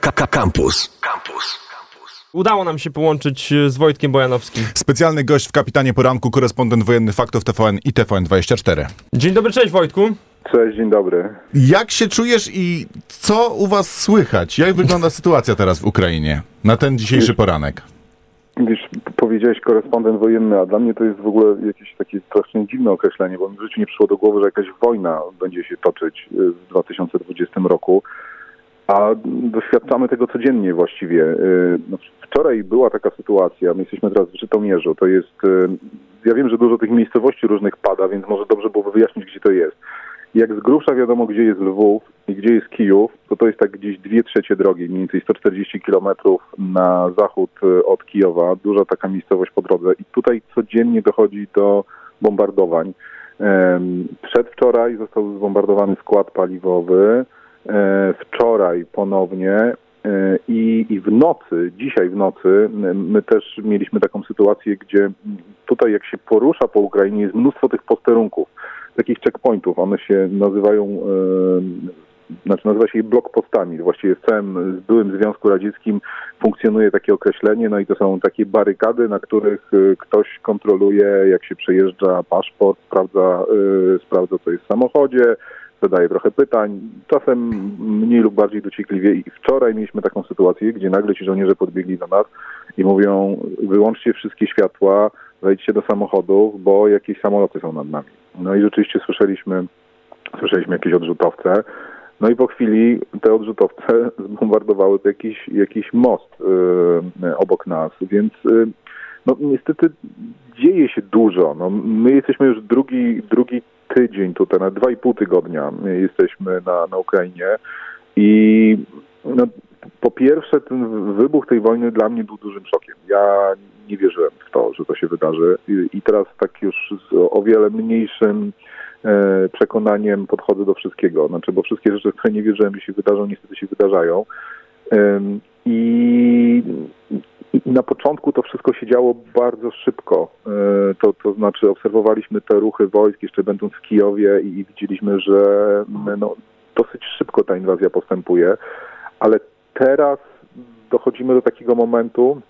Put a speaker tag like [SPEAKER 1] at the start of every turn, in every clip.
[SPEAKER 1] Campus. Campus.
[SPEAKER 2] Udało nam się połączyć e, z Wojtkiem Bojanowskim.
[SPEAKER 3] Specjalny gość w Kapitanie Poranku, korespondent wojenny Faktów TVN i TVN24.
[SPEAKER 2] Dzień dobry, cześć Wojtku.
[SPEAKER 4] Cześć, dzień dobry.
[SPEAKER 3] Jak się czujesz i co u was słychać? Jak wygląda sytuacja teraz w Ukrainie na ten dzisiejszy poranek?
[SPEAKER 4] Wiesz, powiedziałeś korespondent wojenny, a dla mnie to jest w ogóle jakieś takie strasznie dziwne określenie, bo mi w życiu nie przyszło do głowy, że jakaś wojna będzie się toczyć y, w 2020 roku, a doświadczamy tego codziennie właściwie. Y, no, Wczoraj była taka sytuacja, my jesteśmy teraz w Żytomierzu, to jest, y, ja wiem, że dużo tych miejscowości różnych pada, więc może dobrze byłoby wyjaśnić, gdzie to jest. Jak z grubsza wiadomo, gdzie jest Lwów i gdzie jest Kijów, to to jest tak gdzieś dwie trzecie drogi, mniej więcej 140 kilometrów na zachód y, od Kijowa, duża taka miejscowość po drodze i tutaj codziennie dochodzi do bombardowań. Przedwczoraj został zbombardowany skład paliwowy, wczoraj ponownie e, i, i w nocy, dzisiaj w nocy, my też mieliśmy taką sytuację, gdzie tutaj jak się porusza po Ukrainie jest mnóstwo tych posterunków, takich checkpointów, one się nazywają, e, znaczy nazywa się je blokpostami. Właściwie w całym byłym Związku Radzieckim funkcjonuje takie określenie, no i to są takie barykady, na których e, ktoś kontroluje, jak się przejeżdża paszport, sprawdza, e, sprawdza co jest w samochodzie, zadaje trochę pytań, czasem mniej lub bardziej dociekliwie. I wczoraj mieliśmy taką sytuację, gdzie nagle ci żołnierze podbiegli do nas i mówią, wyłączcie wszystkie światła, wejdźcie do samochodów, bo jakieś samoloty są nad nami. No i rzeczywiście słyszeliśmy, słyszeliśmy jakieś odrzutowce. No i po chwili te odrzutowce zbombardowały jakiś, jakiś most y, obok nas, więc y, no niestety dzieje się dużo. No, my jesteśmy już drugi, drugi tydzień tutaj, na dwa i pół tygodnia jesteśmy na, na Ukrainie i no, po pierwsze ten wybuch tej wojny dla mnie był dużym szokiem. Ja nie wierzyłem w to, że to się wydarzy i, teraz tak już z o wiele mniejszym e, przekonaniem podchodzę do wszystkiego. Znaczy, bo wszystkie rzeczy, w które nie wierzyłem, że się wydarzą, niestety się wydarzają. I na początku to wszystko się działo bardzo szybko. E, To, to znaczy obserwowaliśmy te ruchy wojsk jeszcze będąc w Kijowie i, i widzieliśmy, że m, no, dosyć szybko ta inwazja postępuje, ale teraz dochodzimy do takiego momentu,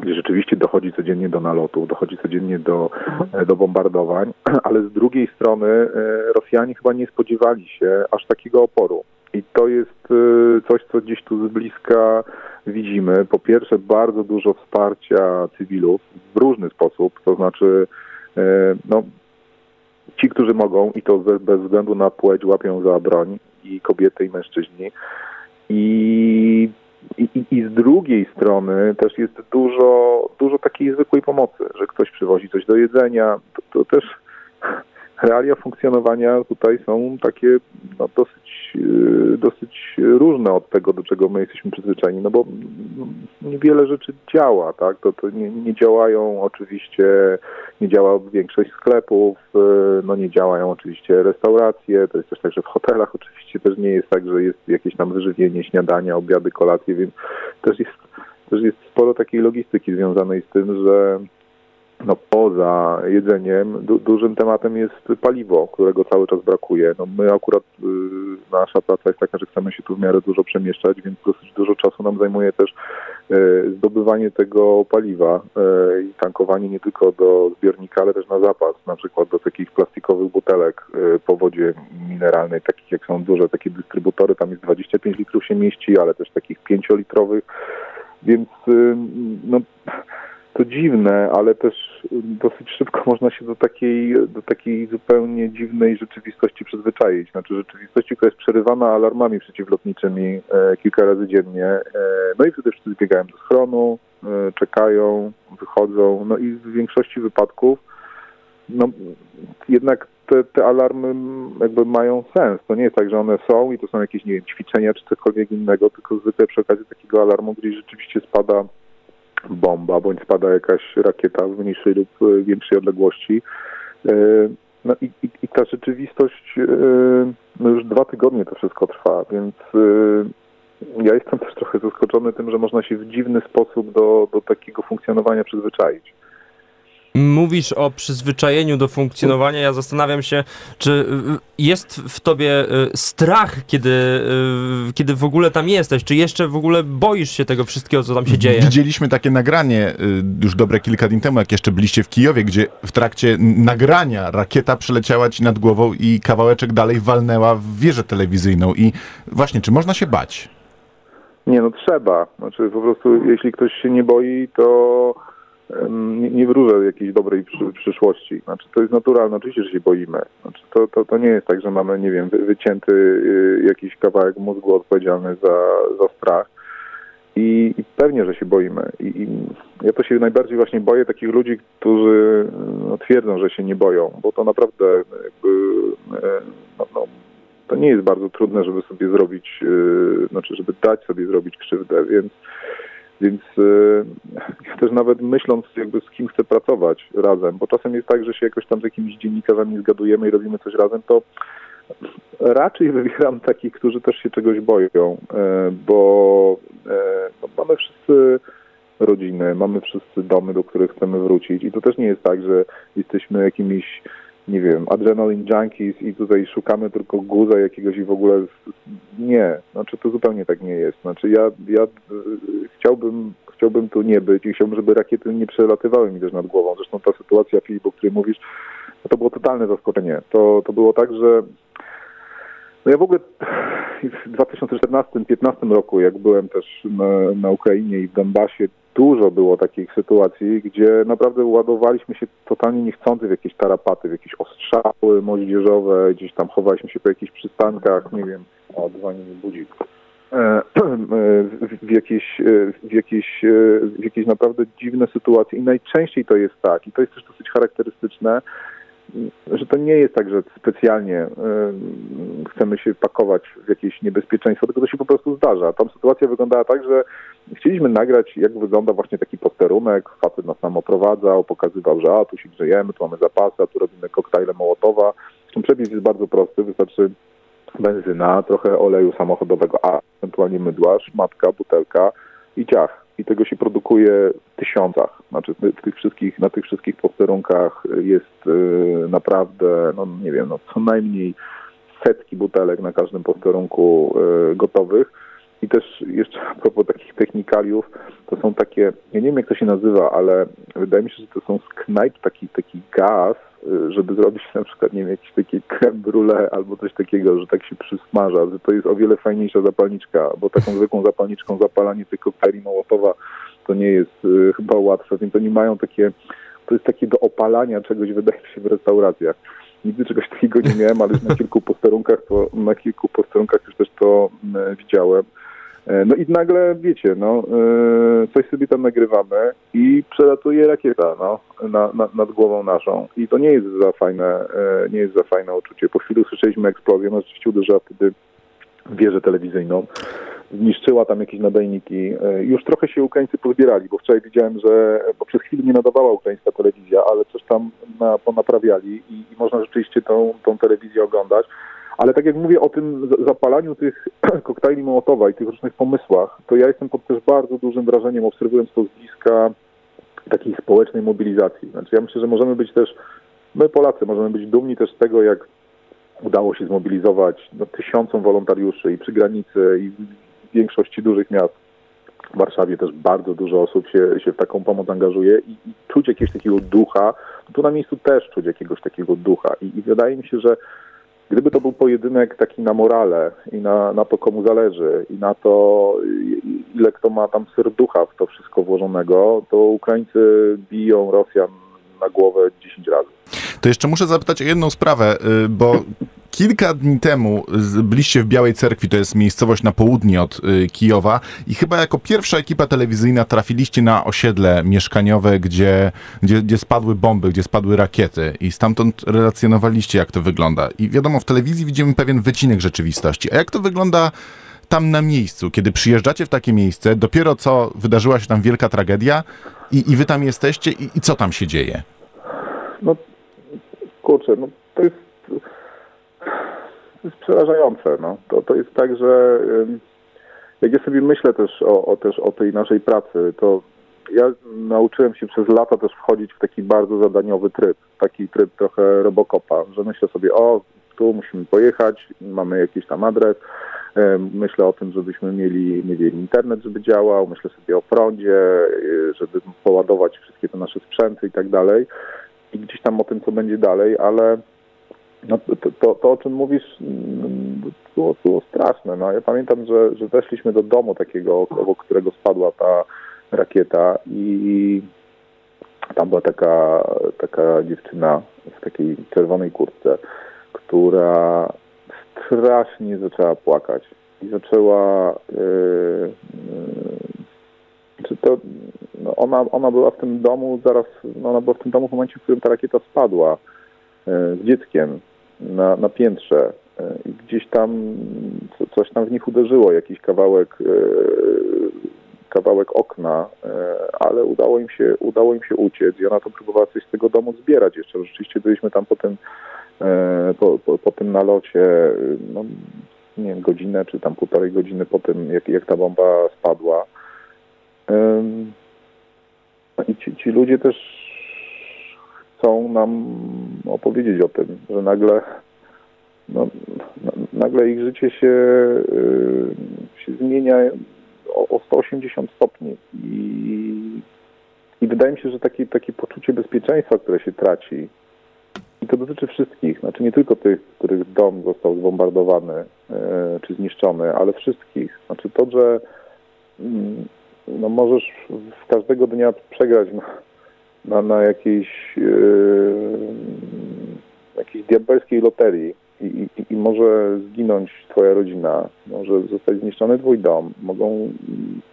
[SPEAKER 4] gdzie rzeczywiście dochodzi codziennie do nalotów, dochodzi codziennie do, e, do bombardowań, ale z drugiej strony e, Rosjanie chyba nie spodziewali się aż takiego oporu. I to jest e, coś, co gdzieś tu z bliska widzimy. Po pierwsze, bardzo dużo wsparcia cywilów w różny sposób, to znaczy e, no, ci, którzy mogą i to bez, względu na płeć łapią za broń i kobiety i mężczyźni. I, i, i- z drugiej strony też jest dużo, dużo takiej zwykłej pomocy, że ktoś przywozi coś do jedzenia. To, to też realia funkcjonowania tutaj są takie no, dosyć, dosyć różne od tego, do czego my jesteśmy przyzwyczajeni, no bo mm, niewiele rzeczy działa, tak? To, to nie, nie działają oczywiście, nie działa większość sklepów, yy, no nie działają oczywiście restauracje, to jest też tak, że w hotelach oczywiście też nie jest tak, że jest jakieś tam wyżywienie, śniadania, obiady, kolacje, więc też jest, też jest sporo takiej logistyki związanej z tym, że no poza jedzeniem du- dużym tematem jest paliwo, którego cały czas brakuje. No my akurat, y, nasza praca jest taka, że chcemy się tu w miarę dużo przemieszczać, więc dosyć dużo czasu nam zajmuje też y, zdobywanie tego paliwa y, i tankowanie nie tylko do zbiornika, ale też na zapas, na przykład do takich plastikowych butelek y, po wodzie mineralnej, takich jak są duże takie dystrybutory, tam jest 25 litrów się mieści, ale też takich 5-litrowych, więc y, no to dziwne, ale też dosyć szybko można się do takiej, do takiej zupełnie dziwnej rzeczywistości przyzwyczaić. Znaczy rzeczywistości, która jest przerywana alarmami przeciwlotniczymi e, kilka razy dziennie. E, no i wtedy wszyscy zbiegają do schronu, e, czekają, wychodzą. No i w większości wypadków no jednak te, te alarmy jakby mają sens. To nie jest tak, że one są i to są jakieś, nie wiem, ćwiczenia czy cokolwiek innego, tylko zwykle przy okazji takiego alarmu gdzieś rzeczywiście spada bomba, bądź spada jakaś rakieta w mniejszej lub e, większej odległości. E, No i, i, i ta rzeczywistość, e, no już dwa tygodnie to wszystko trwa, więc ja jestem też trochę zaskoczony tym, że można się w dziwny sposób do, do takiego funkcjonowania przyzwyczaić.
[SPEAKER 2] Mówisz o przyzwyczajeniu do funkcjonowania. Ja zastanawiam się, czy y, jest w tobie y, strach, kiedy, y, kiedy w ogóle tam jesteś? Czy jeszcze w ogóle boisz się tego wszystkiego, co tam się dzieje?
[SPEAKER 3] Widzieliśmy takie nagranie y, już dobre kilka dni temu, jak jeszcze byliście w Kijowie, gdzie w trakcie nagrania rakieta przeleciała ci nad głową i kawałeczek dalej walnęła w wieżę telewizyjną. I właśnie, czy można się bać?
[SPEAKER 4] Nie, no trzeba. Znaczy po prostu jeśli ktoś się nie boi, to nie, nie wróżę jakiejś dobrej przy, przyszłości. Znaczy to jest naturalne, oczywiście, że się boimy. Znaczy, to, to, to nie jest tak, że mamy, nie wiem, wy, wycięty y, jakiś kawałek mózgu odpowiedzialny za, za strach. I, I pewnie, że się boimy. I, I ja to się najbardziej właśnie boję takich ludzi, którzy no, twierdzą, że się nie boją, bo to naprawdę jakby, e, no, no, to nie jest bardzo trudne, żeby sobie zrobić, e, znaczy, żeby dać sobie zrobić krzywdę, więc więc e, ja też nawet myśląc jakby z kim chcę pracować razem, bo czasem jest tak, że się jakoś tam z jakimiś dziennikarzami zgadujemy i robimy coś razem, to raczej wybieram takich, którzy też się czegoś boją, e, bo e, no, mamy wszyscy rodziny, mamy wszyscy domy, do których chcemy wrócić i to też nie jest tak, że jesteśmy jakimiś nie wiem, adrenaline junkies i tutaj szukamy tylko guza jakiegoś i w ogóle nie, znaczy to zupełnie tak nie jest. Znaczy ja, ja y, chciałbym, chciałbym tu nie być i chciałbym, żeby rakiety nie przelatywały mi też nad głową. Zresztą ta sytuacja, Filip, o której mówisz, to było totalne zaskoczenie. To, to było tak, że no ja w ogóle w 2014-2015 roku, jak byłem też na, na Ukrainie i w Donbasie, dużo było takich sytuacji, gdzie naprawdę ładowaliśmy się totalnie niechcący w jakieś tarapaty, w jakieś ostrzały moździerzowe, gdzieś tam chowaliśmy się po jakichś przystankach, nie wiem, o, dzwoni mi budzik. E, w, jakieś, w, jakieś, w jakieś naprawdę dziwne sytuacje i najczęściej to jest tak, i to jest też dosyć charakterystyczne, że to nie jest tak, że specjalnie chcemy się pakować w jakieś niebezpieczeństwo, tylko to się po prostu zdarza. Tam sytuacja wyglądała tak, że chcieliśmy nagrać, jak wygląda właśnie taki posterunek, facet nas tam oprowadzał, pokazywał, że a, tu się grzejemy, tu mamy zapasy, a tu robimy koktajle Mołotowa. Zresztą przepis jest bardzo prosty, wystarczy benzyna, trochę oleju samochodowego, a ewentualnie mydła, szmatka, butelka i ciach i tego się produkuje w tysiącach. Znaczy w tych wszystkich, na tych wszystkich posterunkach jest y, naprawdę, no nie wiem, no co najmniej setki butelek na każdym posterunku y, gotowych. I też jeszcze a propos takich technikaliów, to są takie, ja nie wiem jak to się nazywa, ale wydaje mi się, że to są z knajp taki, taki gaz, żeby zrobić na przykład, nie wiem, jakieś takie creme brulee albo coś takiego, że tak się przysmaża, że to jest o wiele fajniejsza zapalniczka, bo taką zwykłą zapalniczką zapalanie tych koktajli Mołotowa to nie jest y, chyba łatwe, więc oni mają takie, to jest takie do opalania czegoś, wydaje mi się, w restauracjach. Nigdy czegoś takiego nie miałem, ale na kilku posterunkach to, na kilku posterunkach już też to y, widziałem. No i nagle, wiecie, no, coś sobie tam nagrywamy i przelatuje rakieta no, na, na, nad głową naszą. I to nie jest za fajne, nie jest za fajne uczucie. Po chwili usłyszeliśmy eksplozję, no rzeczywiście uderzyła wtedy wieżę telewizyjną. Zniszczyła tam jakieś nadajniki. Już trochę się Ukraińcy pozbierali, bo wczoraj widziałem, że, bo przez chwilę nie nadawała ukraińska telewizja, ale coś tam na, ponaprawiali i, i można rzeczywiście tą, tą telewizję oglądać. Ale tak jak mówię o tym zapalaniu tych koktajli Mołotowa i tych różnych pomysłach, to ja jestem pod też bardzo dużym wrażeniem, obserwując to z bliska takiej społecznej mobilizacji. Znaczy ja myślę, że możemy być też, my Polacy możemy być dumni też z tego, jak udało się zmobilizować no, tysiącom wolontariuszy i przy granicy, i w większości dużych miast. W Warszawie też bardzo dużo osób się, się w taką pomoc angażuje i, i czuć jakiegoś takiego ducha. Tu na miejscu też czuć jakiegoś takiego ducha. I, i wydaje mi się, że Gdyby to był pojedynek taki na morale i na, na to, komu zależy i na to, ile kto ma tam serducha w to wszystko włożonego, to Ukraińcy biją Rosjan na głowę 10 razy.
[SPEAKER 3] To jeszcze muszę zapytać o jedną sprawę, y, bo Kilka dni temu byliście w Białej Cerkwi, to jest miejscowość na południe od y, Kijowa i chyba jako pierwsza ekipa telewizyjna trafiliście na osiedle mieszkaniowe, gdzie, gdzie, gdzie spadły bomby, gdzie spadły rakiety i stamtąd relacjonowaliście, jak to wygląda. I wiadomo, w telewizji widzimy pewien wycinek rzeczywistości. A jak to wygląda tam na miejscu, kiedy przyjeżdżacie w takie miejsce, dopiero co wydarzyła się tam wielka tragedia i, i wy tam jesteście i, i co tam się dzieje?
[SPEAKER 4] No, kurczę, no to jest jest przerażające. No. To, to jest tak, że jak ja sobie myślę też o, o, też o tej naszej pracy, to ja nauczyłem się przez lata też wchodzić w taki bardzo zadaniowy tryb, taki tryb trochę robokopa, że myślę sobie, o, tu musimy pojechać, mamy jakiś tam adres, myślę o tym, żebyśmy mieli, mieli internet, żeby działał, myślę sobie o prądzie, e, żeby poładować wszystkie te nasze sprzęty i tak dalej i gdzieś tam o tym, co będzie dalej, ale no, to, to, to, o czym mówisz, mm, było, było straszne. No, ja pamiętam, że, że weszliśmy do domu takiego, obok którego spadła ta rakieta i tam była taka, taka dziewczyna w takiej czerwonej kurtce, która strasznie zaczęła płakać i zaczęła yy, yy, czy to no ona, ona była w tym domu zaraz, no ona była w tym domu w momencie, w którym ta rakieta spadła yy, z dzieckiem na, na piętrze i gdzieś tam coś tam w nich uderzyło, jakiś kawałek kawałek okna, ale udało im się, udało im się uciec i ona to próbowała coś z tego domu zbierać jeszcze. Rzeczywiście byliśmy tam po tym, po, po, po tym nalocie, no, nie wiem, godzinę czy tam półtorej godziny po tym, jak, jak ta bomba spadła. I ci, ci ludzie też chcą nam opowiedzieć o tym, że nagle no, nagle ich życie się, się zmienia o, o 180 stopni i, i wydaje mi się, że takie, takie poczucie bezpieczeństwa, które się traci i to dotyczy wszystkich, znaczy nie tylko tych, których dom został zbombardowany e, czy zniszczony, ale wszystkich. Znaczy to, że mm, no możesz w każdego dnia przegrać na, na, na jakiejś, yy, jakiejś diabelskiej loterii i, i, i, może zginąć twoja rodzina, może zostać zniszczony twój dom, mogą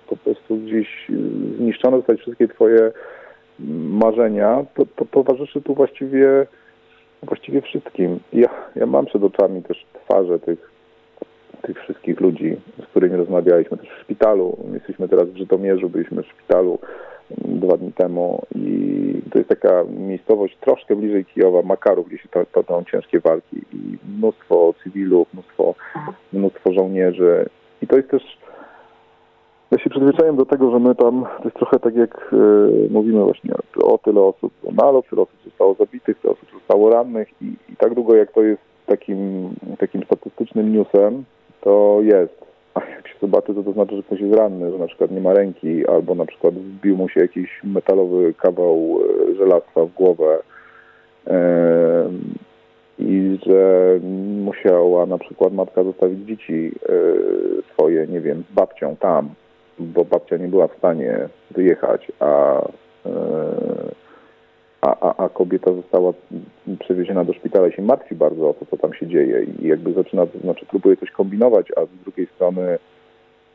[SPEAKER 4] po prostu gdzieś zniszczone zostać wszystkie twoje marzenia, to, to towarzyszy tu właściwie właściwie wszystkim. Ja, ja mam przed oczami też twarze tych, tych wszystkich ludzi, z którymi rozmawialiśmy też w szpitalu. Jesteśmy teraz w Żytomierzu, byliśmy w szpitalu dwa dni temu i to jest taka miejscowość troszkę bliżej Kijowa, Makarów, gdzie się toczą ciężkie walki i mnóstwo cywilów, mnóstwo, mnóstwo żołnierzy. I to jest też ja się przyzwyczaiłem do tego, że my tam, to jest trochę tak jak y, mówimy właśnie o tyle osób nalot, tyle osób zostało zabitych, tyle osób zostało rannych i, i tak długo jak to jest takim, takim statystycznym newsem, to jest. Zobaczy, to znaczy, że ktoś jest ranny, że na przykład nie ma ręki, albo na przykład wbił mu się jakiś metalowy kawał e, żelastwa w głowę i że musiała na przykład matka zostawić dzieci e, swoje, nie wiem, z babcią tam, bo babcia nie była w stanie wyjechać, a, e, a, a, a kobieta została przewieziona do szpitala i się martwi bardzo o to, co tam się dzieje. I jakby zaczyna, to znaczy próbuje coś kombinować, a z drugiej strony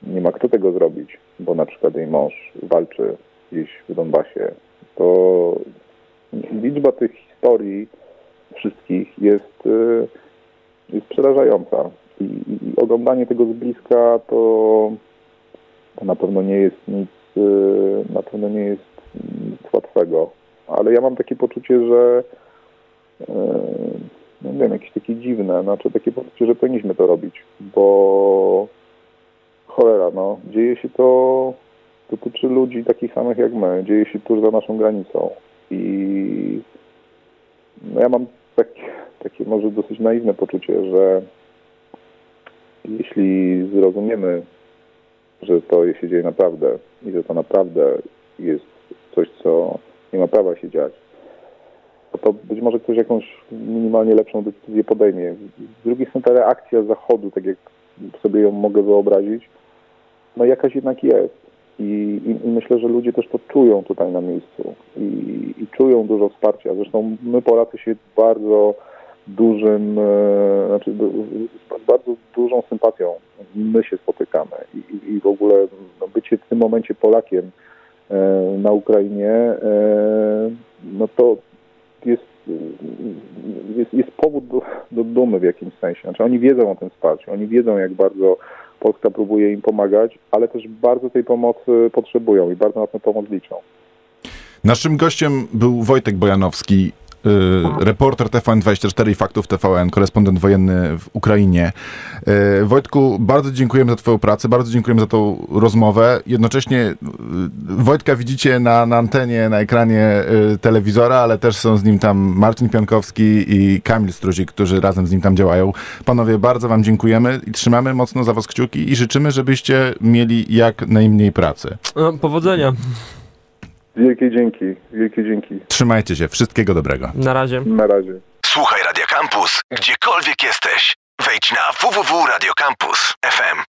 [SPEAKER 4] nie ma kto tego zrobić, bo na przykład jej mąż walczy gdzieś w Donbasie, to liczba tych historii wszystkich jest, e, jest przerażająca. I, i oglądanie tego z bliska to to na pewno nie jest nic, y, na pewno nie jest nic łatwego. Ale ja mam takie poczucie, że y, no nie wiem, jakieś takie dziwne, znaczy takie poczucie, że powinniśmy to robić, bo cholera, no, dzieje się to, dotyczy ludzi takich samych jak my, dzieje się tuż za naszą granicą. I no ja mam takie, takie może dosyć naiwne poczucie, że jeśli zrozumiemy że to się dzieje naprawdę i że to naprawdę jest coś, co nie ma prawa się dziać, to, to być może ktoś jakąś minimalnie lepszą decyzję podejmie. Z drugiej strony ta reakcja Zachodu, tak jak sobie ją mogę wyobrazić, no jakaś jednak jest. I, i, I, myślę, że ludzie też to czują tutaj na miejscu i, i czują dużo wsparcia. Zresztą my Polacy się bardzo dużym, e, znaczy z bardzo dużą sympatią my się spotykamy i, i, w ogóle no, bycie w tym momencie Polakiem e, na Ukrainie, e, no to jest, jest, jest powód do, do dumy w jakimś sensie. Znaczy oni wiedzą o tym wsparciu, oni wiedzą jak bardzo Polska próbuje im pomagać, ale też bardzo tej pomocy potrzebują i bardzo na tę pomoc liczą.
[SPEAKER 3] Naszym gościem był Wojtek Bojanowski, reporter TVN24 i Faktów TVN, korespondent wojenny w Ukrainie. Y, Wojtku, bardzo dziękujemy za twoją pracę, bardzo dziękujemy za tą rozmowę. Jednocześnie y, Wojtka widzicie na, na antenie, na ekranie y, telewizora, ale też są z nim tam Marcin Piankowski i Kamil Struzik, którzy razem z nim tam działają. Panowie, bardzo wam dziękujemy i trzymamy mocno za was kciuki i życzymy, żebyście mieli jak najmniej pracy.
[SPEAKER 2] No, powodzenia.
[SPEAKER 4] Wielkie dzięki, wielkie dzięki.
[SPEAKER 3] Trzymajcie się, wszystkiego dobrego.
[SPEAKER 2] Na razie.
[SPEAKER 4] Na razie.
[SPEAKER 1] Słuchaj Radio Campus, gdziekolwiek jesteś. Wejdź na www.radiocampus.fm.